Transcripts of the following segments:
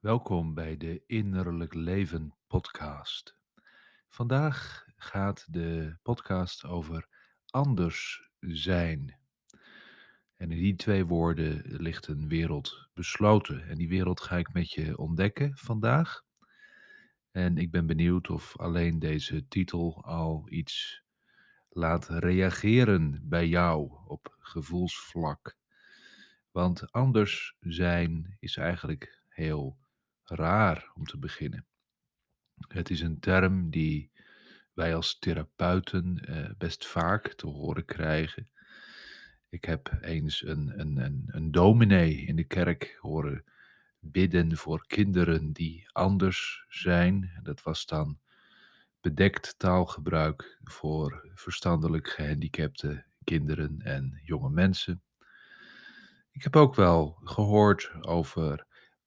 Welkom bij de Innerlijk Leven podcast. Vandaag gaat de podcast over anders zijn. En in die twee woorden ligt een wereld besloten. En die wereld ga ik met je ontdekken vandaag. En ik ben benieuwd of alleen deze titel al iets laat reageren bij jou op gevoelsvlak. Want anders zijn is eigenlijk heel raar om te beginnen. Het is een term die wij als therapeuten eh, best vaak te horen krijgen. Ik heb eens een, een, een, een dominee in de kerk horen bidden voor kinderen die anders zijn. Dat was dan bedekt taalgebruik voor verstandelijk gehandicapte kinderen en jonge mensen. Ik heb ook wel gehoord over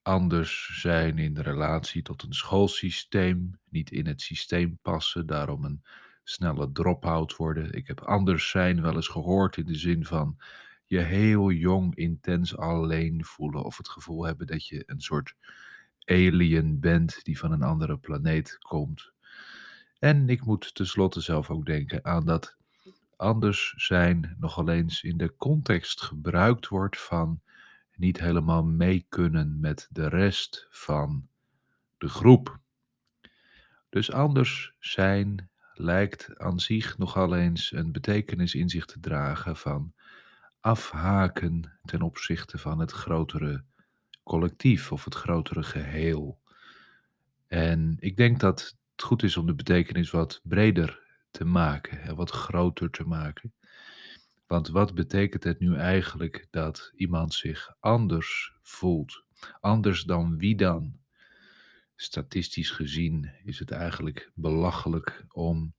anders zijn in de relatie tot een schoolsysteem, niet in het systeem passen, daarom een snelle drop-out worden. Ik heb anders zijn wel eens gehoord in de zin van je heel jong intens alleen voelen of het gevoel hebben dat je een soort alien bent die van een andere planeet komt. En ik moet tenslotte zelf ook denken aan dat anders zijn nogal eens in de context gebruikt wordt van niet helemaal mee kunnen met de rest van de groep. Dus anders zijn lijkt aan zich nogal eens een betekenis in zich te dragen van afhaken ten opzichte van het grotere collectief of het grotere geheel. En ik denk dat het goed is om de betekenis wat breder te maken en wat groter te maken. Want wat betekent het nu eigenlijk dat iemand zich anders voelt? Anders dan wie dan? Statistisch gezien is het eigenlijk belachelijk om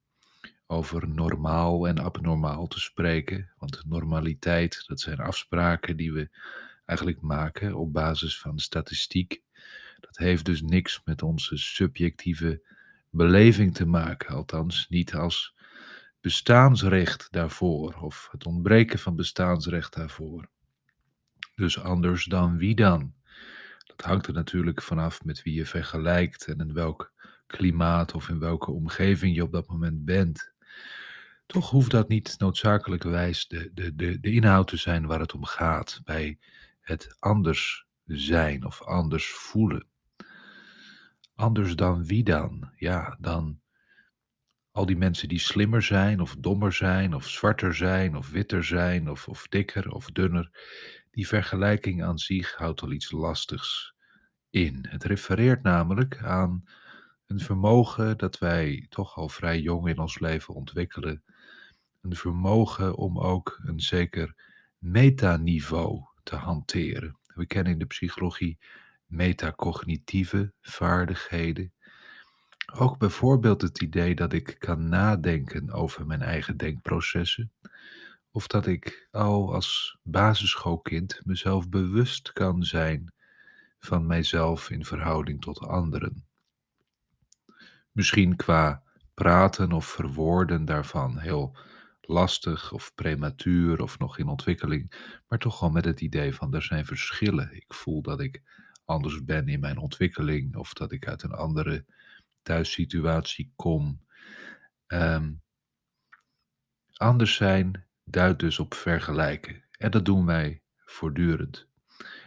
over normaal en abnormaal te spreken. Want normaliteit, dat zijn afspraken die we eigenlijk maken op basis van statistiek. Dat heeft dus niks met onze subjectieve beleving te maken, althans niet als bestaansrecht daarvoor of het ontbreken van bestaansrecht daarvoor. Dus anders dan wie dan? Dat hangt er natuurlijk vanaf met wie je vergelijkt en in welk klimaat of in welke omgeving je op dat moment bent. Toch hoeft dat niet noodzakelijkerwijs de, de, de, de inhoud te zijn waar het om gaat bij het anders zijn of anders voelen. Anders dan wie dan? Ja, dan al die mensen die slimmer zijn of dommer zijn of zwarter zijn of witter zijn of, of dikker of dunner. Die vergelijking aan zich houdt al iets lastigs in. Het refereert namelijk aan een vermogen dat wij toch al vrij jong in ons leven ontwikkelen. Een vermogen om ook een zeker metaniveau te hanteren. We kennen in de psychologie metacognitieve vaardigheden. Ook bijvoorbeeld het idee dat ik kan nadenken over mijn eigen denkprocessen. Of dat ik al als basisschoolkind mezelf bewust kan zijn van mijzelf in verhouding tot anderen. Misschien qua praten of verwoorden daarvan heel lastig of prematuur of nog in ontwikkeling, maar toch wel met het idee van er zijn verschillen. Ik voel dat ik anders ben in mijn ontwikkeling of dat ik uit een andere thuissituatie kom. Ehm, anders zijn duidt dus op vergelijken. En dat doen wij voortdurend.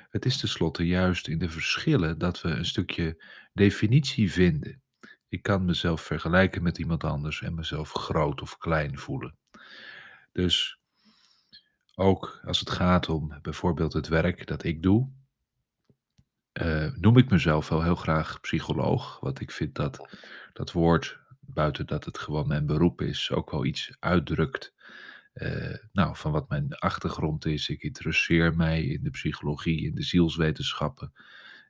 Het is tenslotte juist in de verschillen dat we een stukje definitie vinden. Ik kan mezelf vergelijken met iemand anders en mezelf groot of klein voelen. Dus ook als het gaat om bijvoorbeeld het werk dat ik doe, uh, noem ik mezelf wel heel graag psycholoog. Want ik vind dat dat woord, buiten dat het gewoon mijn beroep is, ook wel iets uitdrukt. Uh, nou, van wat mijn achtergrond is. Ik interesseer mij in de psychologie, in de zielswetenschappen.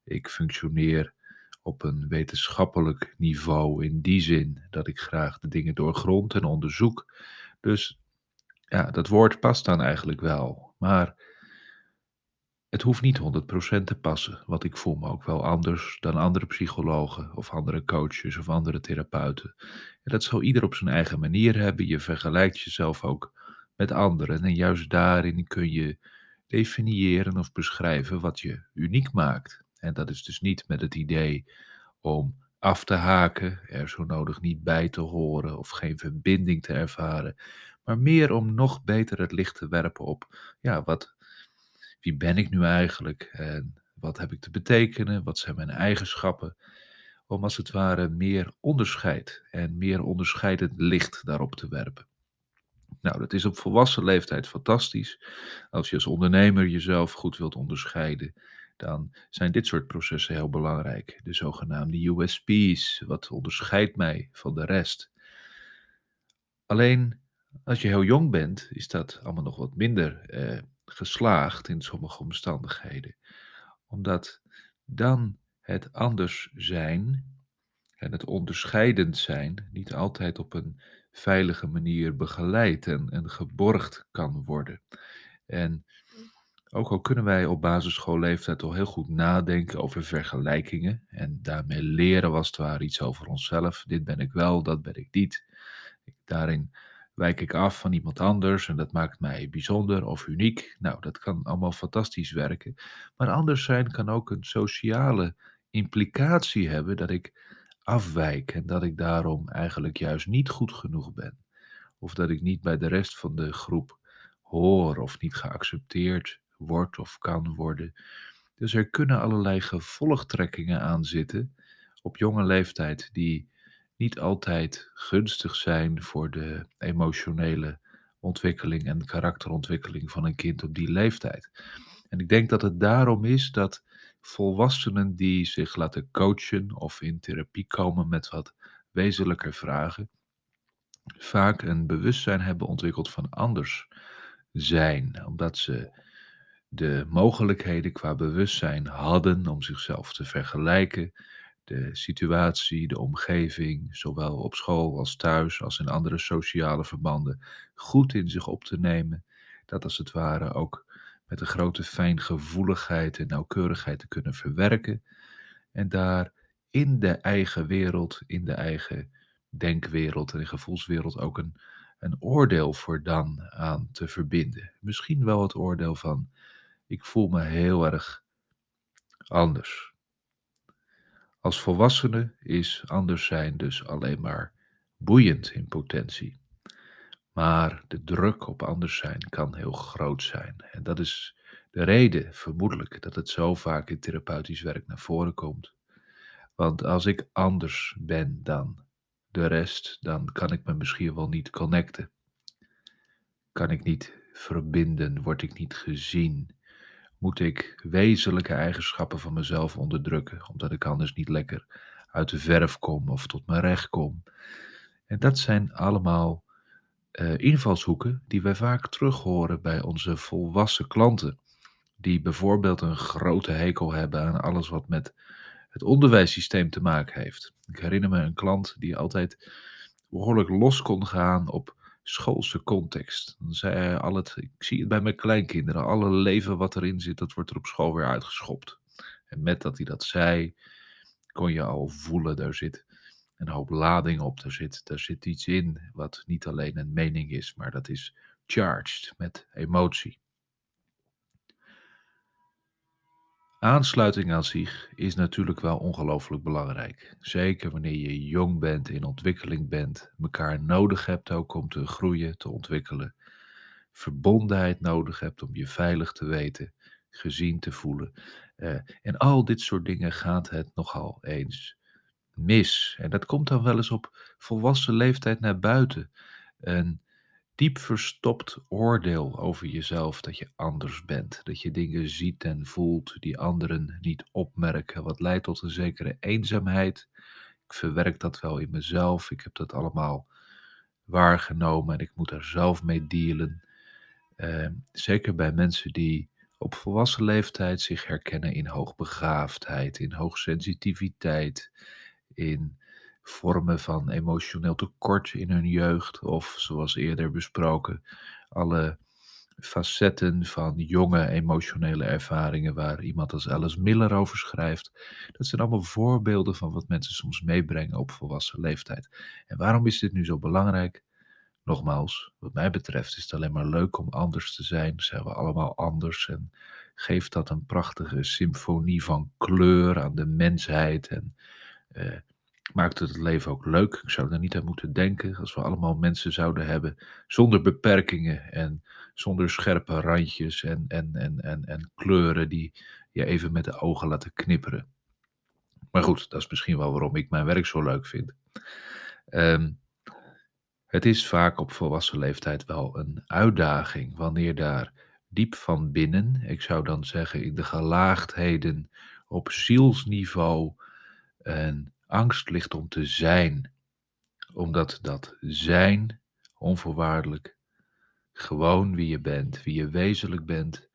Ik functioneer op een wetenschappelijk niveau in die zin dat ik graag de dingen doorgrond en onderzoek. Dus ja, dat woord past dan eigenlijk wel. Maar het hoeft niet 100% te passen, want ik voel me ook wel anders dan andere psychologen of andere coaches of andere therapeuten. En dat zal ieder op zijn eigen manier hebben. Je vergelijkt jezelf ook met anderen en juist daarin kun je definiëren of beschrijven wat je uniek maakt. En dat is dus niet met het idee om af te haken, er zo nodig niet bij te horen of geen verbinding te ervaren, maar meer om nog beter het licht te werpen op, ja, wat, wie ben ik nu eigenlijk en wat heb ik te betekenen, wat zijn mijn eigenschappen, om als het ware meer onderscheid en meer onderscheidend licht daarop te werpen. Nou, dat is op volwassen leeftijd fantastisch. Als je als ondernemer jezelf goed wilt onderscheiden, dan zijn dit soort processen heel belangrijk. De zogenaamde USP's, wat onderscheidt mij van de rest. Alleen als je heel jong bent, is dat allemaal nog wat minder eh, geslaagd in sommige omstandigheden. Omdat dan het anders zijn en het onderscheidend zijn niet altijd op een veilige manier begeleid en, geborgd kan worden. En ook al kunnen wij op basisschoolleeftijd al heel goed nadenken over vergelijkingen en daarmee leren was het ware iets over onszelf. Dit ben ik wel, dat ben ik niet. Daarin wijk ik af van iemand anders en dat maakt mij bijzonder of uniek. Nou, dat kan allemaal fantastisch werken. Maar anders zijn kan ook een sociale implicatie hebben dat ik afwijk en dat ik daarom eigenlijk juist niet goed genoeg ben. Of dat ik niet bij de rest van de groep hoor of niet geaccepteerd wordt of kan worden. Dus er kunnen allerlei gevolgtrekkingen aan zitten op jonge leeftijd die niet altijd gunstig zijn voor de emotionele ontwikkeling en karakterontwikkeling van een kind op die leeftijd. En ik denk dat het daarom is dat volwassenen die zich laten coachen of in therapie komen met wat wezenlijke vragen, vaak een bewustzijn hebben ontwikkeld van anders zijn, omdat ze de mogelijkheden qua bewustzijn hadden om zichzelf te vergelijken, de situatie, de omgeving, zowel op school als thuis als in andere sociale verbanden, goed in zich op te nemen, dat als het ware ook met een grote fijngevoeligheid en nauwkeurigheid te kunnen verwerken en daar in de eigen wereld, in de eigen denkwereld en gevoelswereld ook een, een oordeel voor dan aan te verbinden. Misschien wel het oordeel van ik voel me heel erg anders. Als volwassene is anders zijn dus alleen maar boeiend in potentie. Maar de druk op anders zijn kan heel groot zijn. En dat is de reden, vermoedelijk, dat het zo vaak in therapeutisch werk naar voren komt. Want als ik anders ben dan de rest, dan kan ik me misschien wel niet connecten. Kan ik niet verbinden, word ik niet gezien. Moet ik wezenlijke eigenschappen van mezelf onderdrukken, omdat ik anders niet lekker uit de verf kom of tot mijn recht kom. En dat zijn allemaal uh, invalshoeken die wij vaak terug horen bij onze volwassen klanten. Die bijvoorbeeld een grote hekel hebben aan alles wat met het onderwijssysteem te maken heeft. Ik herinner me een klant die altijd behoorlijk los kon gaan op schoolse context. Dan zei hij al het, ik zie het bij mijn kleinkinderen, alle leven wat erin zit, dat wordt er op school weer uitgeschopt. En met dat hij dat zei, kon je al voelen, daar zit een hoop lading op. Daar zit, daar zit iets in wat niet alleen een mening is, maar dat is charged met emotie. Aansluiting aan zich is natuurlijk wel ongelooflijk belangrijk. Zeker wanneer je jong bent, in ontwikkeling bent, elkaar nodig hebt ook om te groeien, te ontwikkelen. Verbondenheid nodig hebt om je veilig te weten, gezien te voelen. Uh, en al dit soort dingen gaat het nogal eens mis. En dat komt dan wel eens op volwassen leeftijd naar buiten. Een diep verstopt oordeel over jezelf dat je anders bent. Dat je dingen ziet en voelt die anderen niet opmerken. Wat leidt tot een zekere eenzaamheid. Ik verwerk dat wel in mezelf. Ik heb dat allemaal waargenomen en ik moet daar zelf mee dealen. Uh, zeker bij mensen die op volwassen leeftijd zich herkennen in hoogbegaafdheid, in hoogsensitiviteit, in vormen van emotioneel tekort in hun jeugd of zoals eerder besproken, alle facetten van jonge emotionele ervaringen waar iemand als Alice Miller over schrijft. Dat zijn allemaal voorbeelden van wat mensen soms meebrengen op volwassen leeftijd. En waarom is dit nu zo belangrijk? Nogmaals, wat mij betreft is het alleen maar leuk om anders te zijn. Zijn we allemaal anders en geeft dat een prachtige symfonie van kleur aan de mensheid en eh, maakt het leven ook leuk. Ik zou er niet aan moeten denken als we allemaal mensen zouden hebben zonder beperkingen en zonder scherpe randjes en, en, en, en, en kleuren die je even met de ogen laten knipperen. Maar goed, dat is misschien wel waarom ik mijn werk zo leuk vind. Ehm, het is vaak op volwassen leeftijd wel een uitdaging wanneer daar diep van binnen, ik zou dan zeggen in de gelaagdheden op zielsniveau, een angst ligt om te zijn. Omdat dat zijn, onvoorwaardelijk, gewoon wie je bent, wie je wezenlijk bent,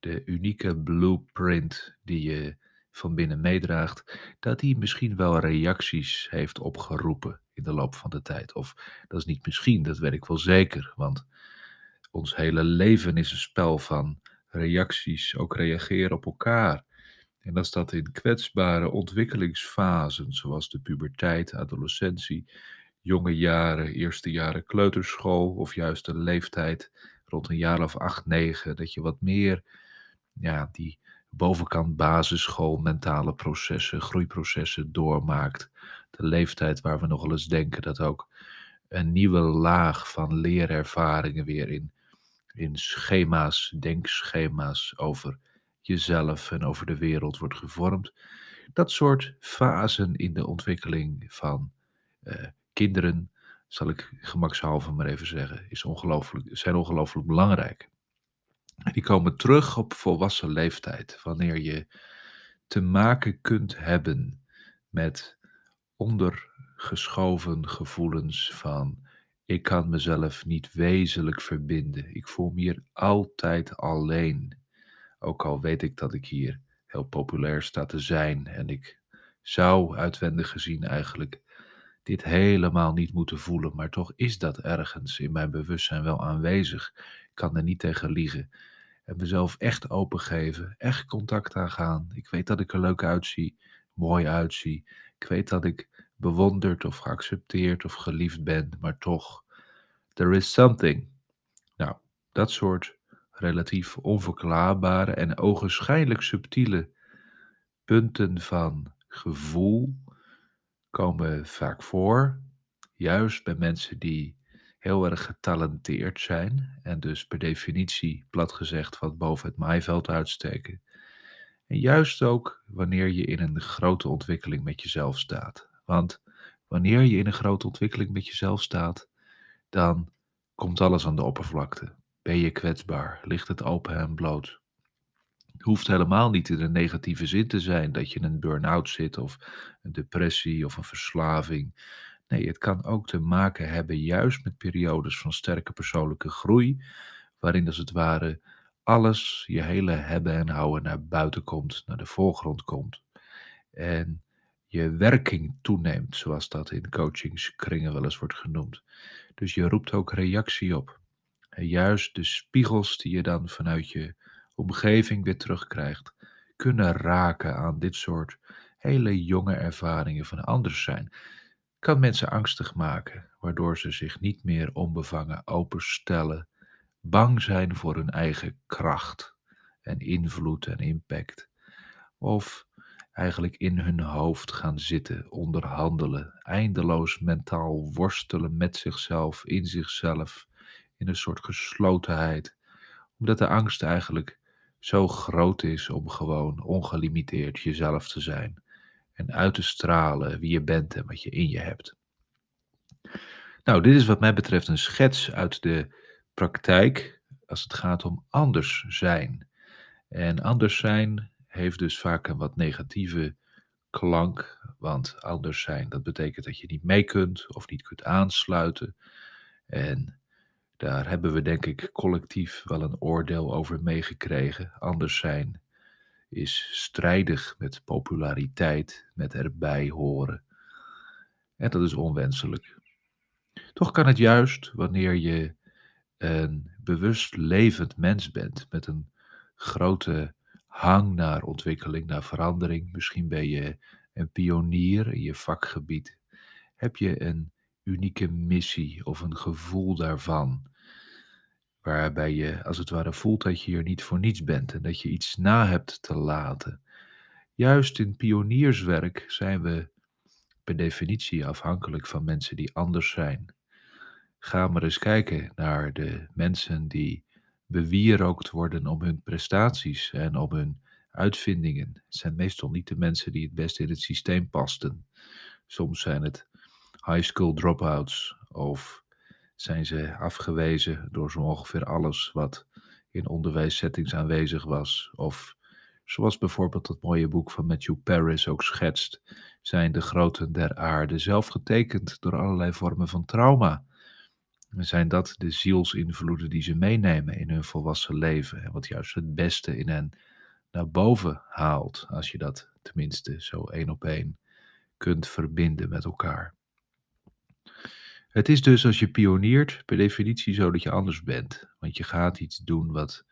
de unieke blueprint die je van binnen meedraagt, dat die misschien wel reacties heeft opgeroepen in de loop van de tijd. Of dat is niet misschien, dat weet ik wel zeker, want ons hele leven is een spel van reacties, ook reageren op elkaar. En als dat in kwetsbare ontwikkelingsfasen, zoals de puberteit, adolescentie, jonge jaren, eerste jaren kleuterschool of juist de leeftijd rond een jaar of acht, negen, dat je wat meer ja, die bovenkant basisschool mentale processen, groeiprocessen doormaakt. De leeftijd waar we nogal eens denken dat ook een nieuwe laag van leerervaringen weer in, in schema's, denkschema's over jezelf en over de wereld wordt gevormd. Dat soort fasen in de ontwikkeling van uh, kinderen, zal ik gemakshalve maar even zeggen, is ongelooflijk, zijn ongelooflijk belangrijk. Die komen terug op volwassen leeftijd, wanneer je te maken kunt hebben met ondergeschoven gevoelens van ik kan mezelf niet wezenlijk verbinden. Ik voel me hier altijd alleen. Ook al weet ik dat ik hier heel populair sta te zijn en ik zou uitwendig gezien eigenlijk dit helemaal niet moeten voelen, maar toch is dat ergens in mijn bewustzijn wel aanwezig. Ik kan er niet tegen liegen. En mezelf echt opengeven, echt contact aangaan. Ik weet dat ik er leuk uitzie, mooi uitzie. Ik weet dat ik bewonderd of geaccepteerd of geliefd ben, maar toch, there is something. Nou, dat soort relatief onverklaarbare en ogenschijnlijk subtiele punten van gevoel komen vaak voor, juist bij mensen die heel erg getalenteerd zijn en dus per definitie, plat gezegd, wat boven het maaiveld uitsteken. En juist ook wanneer je in een grote ontwikkeling met jezelf staat. Want wanneer je in een grote ontwikkeling met jezelf staat, dan komt alles aan de oppervlakte. Ben je kwetsbaar? Ligt het open en bloot? Het hoeft helemaal niet in een negatieve zin te zijn dat je in een burn-out zit of een depressie of een verslaving. Nee, het kan ook te maken hebben juist met periodes van sterke persoonlijke groei, waarin als het ware alles, je hele hebben en houden naar buiten komt, naar de voorgrond komt. En je werking toeneemt, zoals dat in coachingskringen wel eens wordt genoemd. Dus je roept ook reactie op. Juist de spiegels die je dan vanuit je omgeving weer terugkrijgt, kunnen raken aan dit soort hele jonge ervaringen van anders zijn. Kan mensen angstig maken, waardoor ze zich niet meer onbevangen openstellen, bang zijn voor hun eigen kracht en invloed en impact. Of eigenlijk in hun hoofd gaan zitten, onderhandelen, eindeloos mentaal worstelen met zichzelf, in zichzelf, in een soort geslotenheid, omdat de angst eigenlijk zo groot is om gewoon ongelimiteerd jezelf te zijn en uit te stralen wie je bent en wat je in je hebt. Nou, dit is wat mij betreft een schets uit de praktijk als het gaat om anders zijn. En anders zijn heeft dus vaak een wat negatieve klank, want anders zijn, dat betekent dat je niet mee kunt of niet kunt aansluiten. En daar hebben we denk ik collectief wel een oordeel over meegekregen. Anders zijn is strijdig met populariteit, met erbij horen. En dat is onwenselijk. Toch kan het juist wanneer je een bewust levend mens bent met een grote hang naar ontwikkeling, naar verandering. Misschien ben je een pionier in je vakgebied. Heb je een unieke missie of een gevoel daarvan, waarbij je als het ware voelt dat je hier niet voor niets bent en dat je iets na hebt te laten. Juist in pionierswerk zijn we per definitie afhankelijk van mensen die anders zijn. Ga maar eens kijken naar de mensen die bewierookt worden om hun prestaties en om hun uitvindingen. Het zijn meestal niet de mensen die het best in het systeem pasten. Soms zijn het high school dropouts of zijn ze afgewezen door zo ongeveer alles wat in onderwijssettings aanwezig was. Of zoals bijvoorbeeld dat mooie boek van Matthew Paris ook schetst, zijn de groten der aarde zelf getekend door allerlei vormen van trauma. Zijn dat de zielsinvloeden die ze meenemen in hun volwassen leven en wat juist het beste in hen naar boven haalt, als je dat tenminste zo één op één kunt verbinden met elkaar. Het is dus als je pioniert per definitie zo dat je anders bent, want je gaat iets doen wat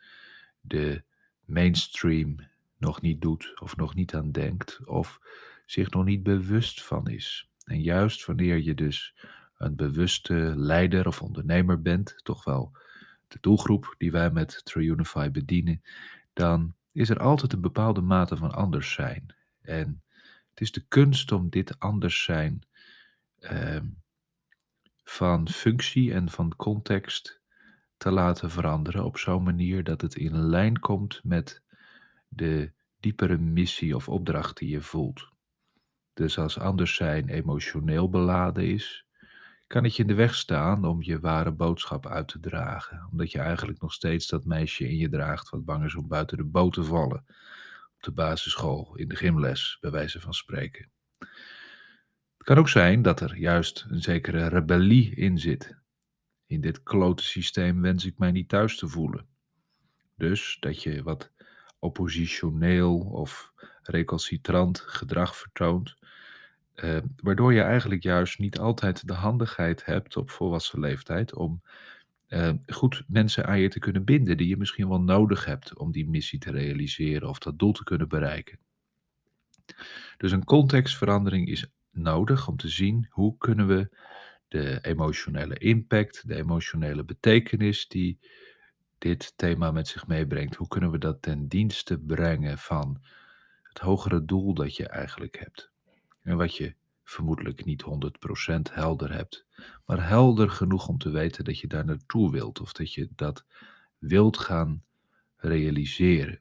de mainstream nog niet doet of nog niet aan denkt of zich nog niet bewust van is. En juist wanneer je dus een bewuste leider of ondernemer bent, toch wel de doelgroep die wij met TrueUnify bedienen, dan is er altijd een bepaalde mate van anders zijn. En het is de kunst om dit anders zijn ehm, van functie en van context te laten veranderen op zo'n manier dat het in lijn komt met de diepere missie of opdracht die je voelt. Dus als anders zijn emotioneel beladen is, kan het je in de weg staan om je ware boodschap uit te dragen, omdat je eigenlijk nog steeds dat meisje in je draagt wat bang is om buiten de boot te vallen, op de basisschool, in de gymles, bij wijze van spreken. Het kan ook zijn dat er juist een zekere rebellie in zit. In dit klote systeem wens ik mij niet thuis te voelen. Dus dat je wat oppositioneel of recalcitrant gedrag vertoont, eh, waardoor je eigenlijk juist niet altijd de handigheid hebt op volwassen leeftijd om eh, goed mensen aan je te kunnen binden die je misschien wel nodig hebt om die missie te realiseren of dat doel te kunnen bereiken. Dus een contextverandering is nodig om te zien hoe kunnen we de emotionele impact, de emotionele betekenis die dit thema met zich meebrengt, hoe kunnen we dat ten dienste brengen van het hogere doel dat je eigenlijk hebt. En wat je vermoedelijk niet 100% helder hebt, maar helder genoeg om te weten dat je daar naartoe wilt of dat je dat wilt gaan realiseren.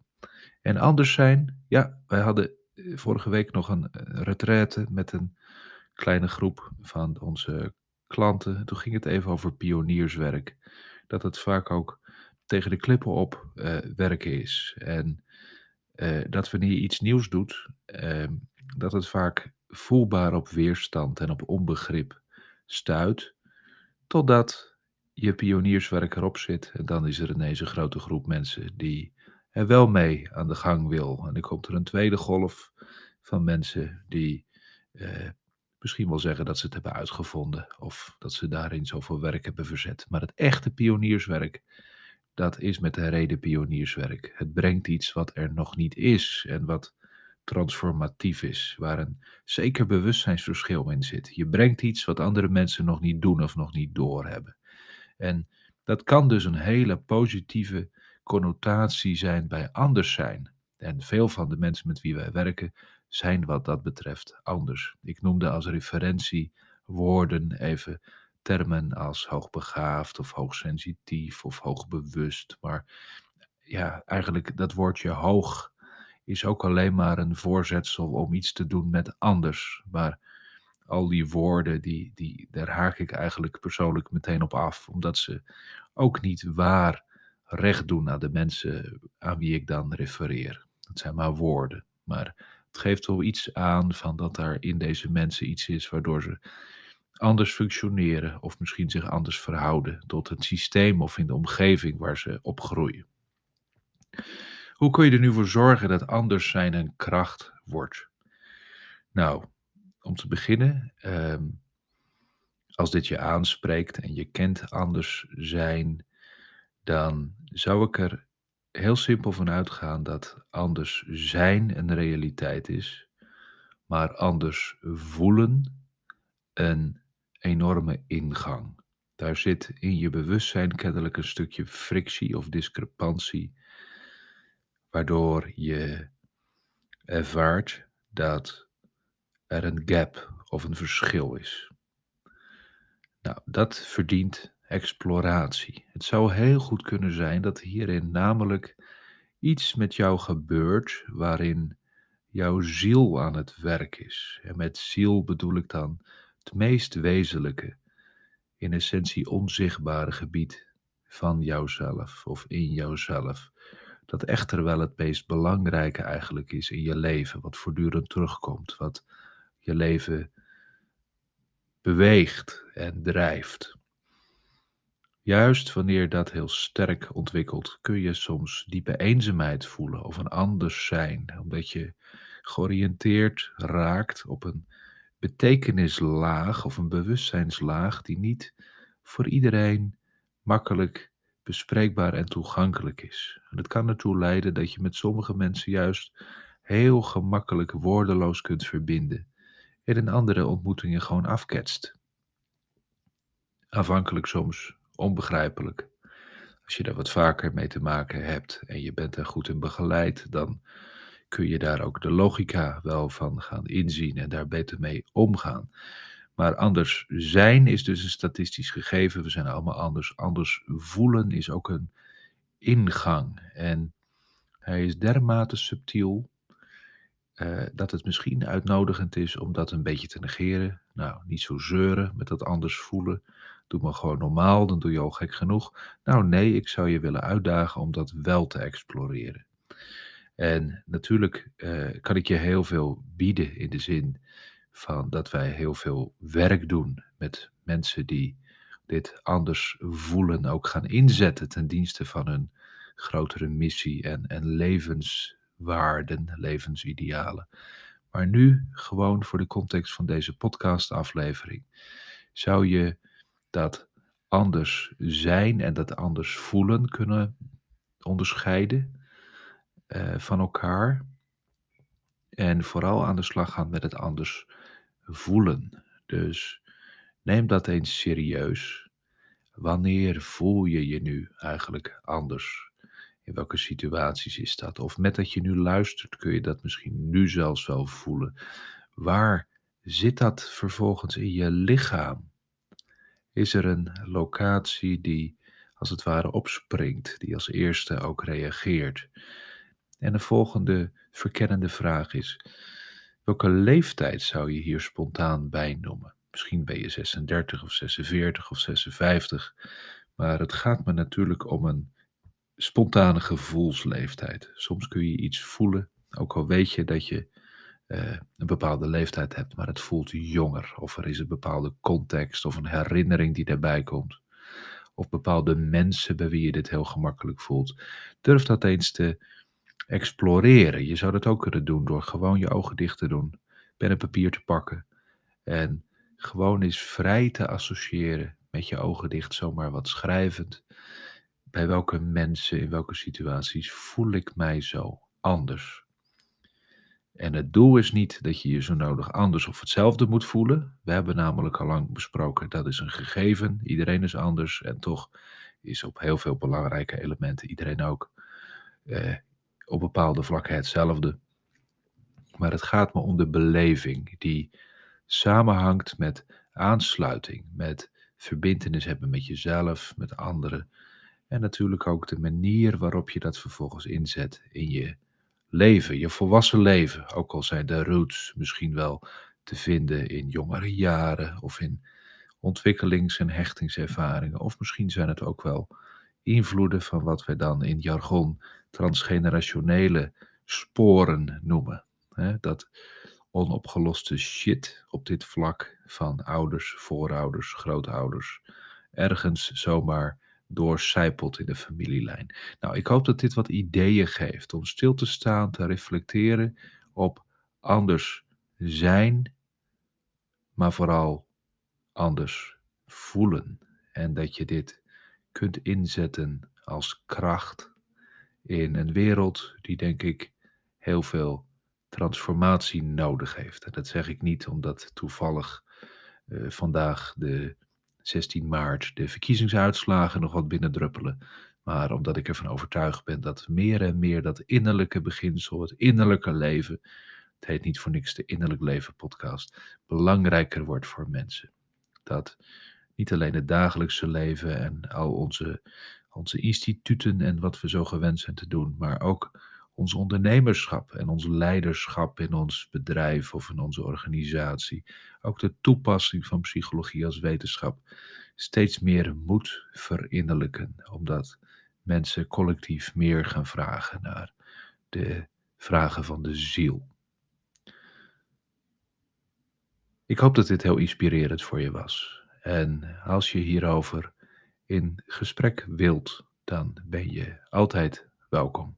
En anders zijn, ja, wij hadden vorige week nog een retraite met een kleine groep van onze klanten. Toen ging het even over pionierswerk. Dat het vaak ook tegen de klippen op uh, werken is. En dat wanneer je iets nieuws doet, uh, dat het vaak voelbaar op weerstand en op onbegrip stuit, totdat je pionierswerk erop zit. En dan is er ineens een grote groep mensen die er wel mee aan de gang wil. En dan komt er een tweede golf van mensen die uh, misschien wel zeggen dat ze het hebben uitgevonden of dat ze daarin zoveel werk hebben verzet. Maar het echte pionierswerk, dat is met de reden pionierswerk. Het brengt iets wat er nog niet is en wat transformatief is, waar een zeker bewustzijnsverschil in zit. Je brengt iets wat andere mensen nog niet doen of nog niet doorhebben. En dat kan dus een hele positieve connotatie zijn bij anders zijn. En veel van de mensen met wie wij werken zijn wat dat betreft anders. Ik noemde als referentie woorden even termen als hoogbegaafd of hoogsensitief of hoogbewust. Maar ja, eigenlijk dat woordje hoog is ook alleen maar een voorzetsel om iets te doen met anders. Maar al die woorden, die, die, daar haak ik eigenlijk persoonlijk meteen op af, omdat ze ook niet waar recht doen aan de mensen aan wie ik dan refereer. Het zijn maar woorden, maar het geeft wel iets aan van dat er in deze mensen iets is waardoor ze anders functioneren of misschien zich anders verhouden tot het systeem of in de omgeving waar ze op groeien. Hoe kun je er nu voor zorgen dat anders zijn een kracht wordt? Nou, om te beginnen, ehm, als dit je aanspreekt en je kent anders zijn, dan zou ik er heel simpel van uitgaan dat anders zijn een realiteit is, maar anders voelen een enorme ingang. Daar zit in je bewustzijn kennelijk een stukje frictie of discrepantie, waardoor je ervaart dat er een gap of een verschil is. Nou, dat verdient exploratie. Het zou heel goed kunnen zijn dat hierin namelijk iets met jou gebeurt waarin jouw ziel aan het werk is. En met ziel bedoel ik dan het meest wezenlijke, in essentie onzichtbare gebied van jouzelf of in jouzelf. Dat echter wel het meest belangrijke eigenlijk is in je leven, wat voortdurend terugkomt, wat je leven beweegt en drijft. Juist wanneer dat heel sterk ontwikkelt, kun je soms diepe eenzaamheid voelen of een anders zijn, omdat je georiënteerd raakt op een betekenislaag of een bewustzijnslaag die niet voor iedereen makkelijk bespreekbaar en toegankelijk is. En dat kan ertoe leiden dat je met sommige mensen juist heel gemakkelijk woordeloos kunt verbinden en in andere ontmoetingen gewoon afketst. Aanvankelijk soms onbegrijpelijk. Als je daar wat vaker mee te maken hebt en je bent er goed in begeleid, dan kun je daar ook de logica wel van gaan inzien en daar beter mee omgaan. Maar anders zijn is dus een statistisch gegeven. We zijn allemaal anders. Anders voelen is ook een ingang. En hij is dermate subtiel uh, dat het misschien uitnodigend is om dat een beetje te negeren. Nou, niet zo zeuren met dat anders voelen. Doe maar gewoon normaal, dan doe je al gek genoeg. Nou nee, ik zou je willen uitdagen om dat wel te exploreren. En natuurlijk uh, kan ik je heel veel bieden in de zin van dat wij heel veel werk doen met mensen die dit anders voelen, ook gaan inzetten ten dienste van hun grotere missie en, en levenswaarden, levensidealen. Maar nu, gewoon voor de context van deze podcastaflevering, zou je dat anders zijn en dat anders voelen kunnen onderscheiden uh, van elkaar. En vooral aan de slag gaan met het anders voelen. Dus neem dat eens serieus. Wanneer voel je je nu eigenlijk anders? In welke situaties is dat? Of met dat je nu luistert, kun je dat misschien nu zelfs wel voelen. Waar zit dat vervolgens in je lichaam? Is er een locatie die als het ware opspringt, die als eerste ook reageert? En de volgende verkennende vraag is: welke leeftijd zou je hier spontaan bij noemen? Misschien ben je 36 of 46 of 56, maar het gaat me natuurlijk om een spontane gevoelsleeftijd. Soms kun je iets voelen, ook al weet je dat je uh, een bepaalde leeftijd hebt, maar het voelt jonger. Of er is een bepaalde context of een herinnering die daarbij komt. Of bepaalde mensen bij wie je dit heel gemakkelijk voelt. Durf dat eens te exploreren. Je zou dat ook kunnen doen door gewoon je ogen dicht te doen, pen en papier te pakken en gewoon eens vrij te associëren met je ogen dicht, zomaar wat schrijvend. Bij welke mensen, in welke situaties voel ik mij zo anders? En het doel is niet dat je je zo nodig anders of hetzelfde moet voelen. We hebben namelijk al lang besproken, dat is een gegeven. Iedereen is anders en toch is op heel veel belangrijke elementen iedereen ook eh, op bepaalde vlakken hetzelfde. Maar het gaat me om de beleving die samenhangt met aansluiting, met verbindenis hebben met jezelf, met anderen. En natuurlijk ook de manier waarop je dat vervolgens inzet in je leven, je volwassen leven. Ook al zijn de roots misschien wel te vinden in jongere jaren of in ontwikkelings- en hechtingservaringen. Of misschien zijn het ook wel invloeden van wat wij dan in jargon transgenerationele sporen noemen. Dat onopgeloste shit op dit vlak van ouders, voorouders, grootouders ergens zomaar doorcijpelt in de familielijn. Nou, ik hoop dat dit wat ideeën geeft om stil te staan, te reflecteren op anders zijn, maar vooral anders voelen. En dat je dit kunt inzetten als kracht in een wereld die denk ik heel veel transformatie nodig heeft. En dat zeg ik niet omdat toevallig uh, vandaag de 16 maart de verkiezingsuitslagen nog wat binnendruppelen. Maar omdat ik ervan overtuigd ben dat meer en meer dat innerlijke beginsel, het innerlijke leven, het heet niet voor niks de Innerlijk Leven podcast, belangrijker wordt voor mensen. Dat niet alleen het dagelijkse leven en al onze, onze instituten en wat we zo gewend zijn te doen, maar ook ons ondernemerschap en ons leiderschap in ons bedrijf of in onze organisatie, ook de toepassing van psychologie als wetenschap, steeds meer moet verinnerlijken, omdat mensen collectief meer gaan vragen naar de vragen van de ziel. Ik hoop dat dit heel inspirerend voor je was. En als je hierover in gesprek wilt, dan ben je altijd welkom.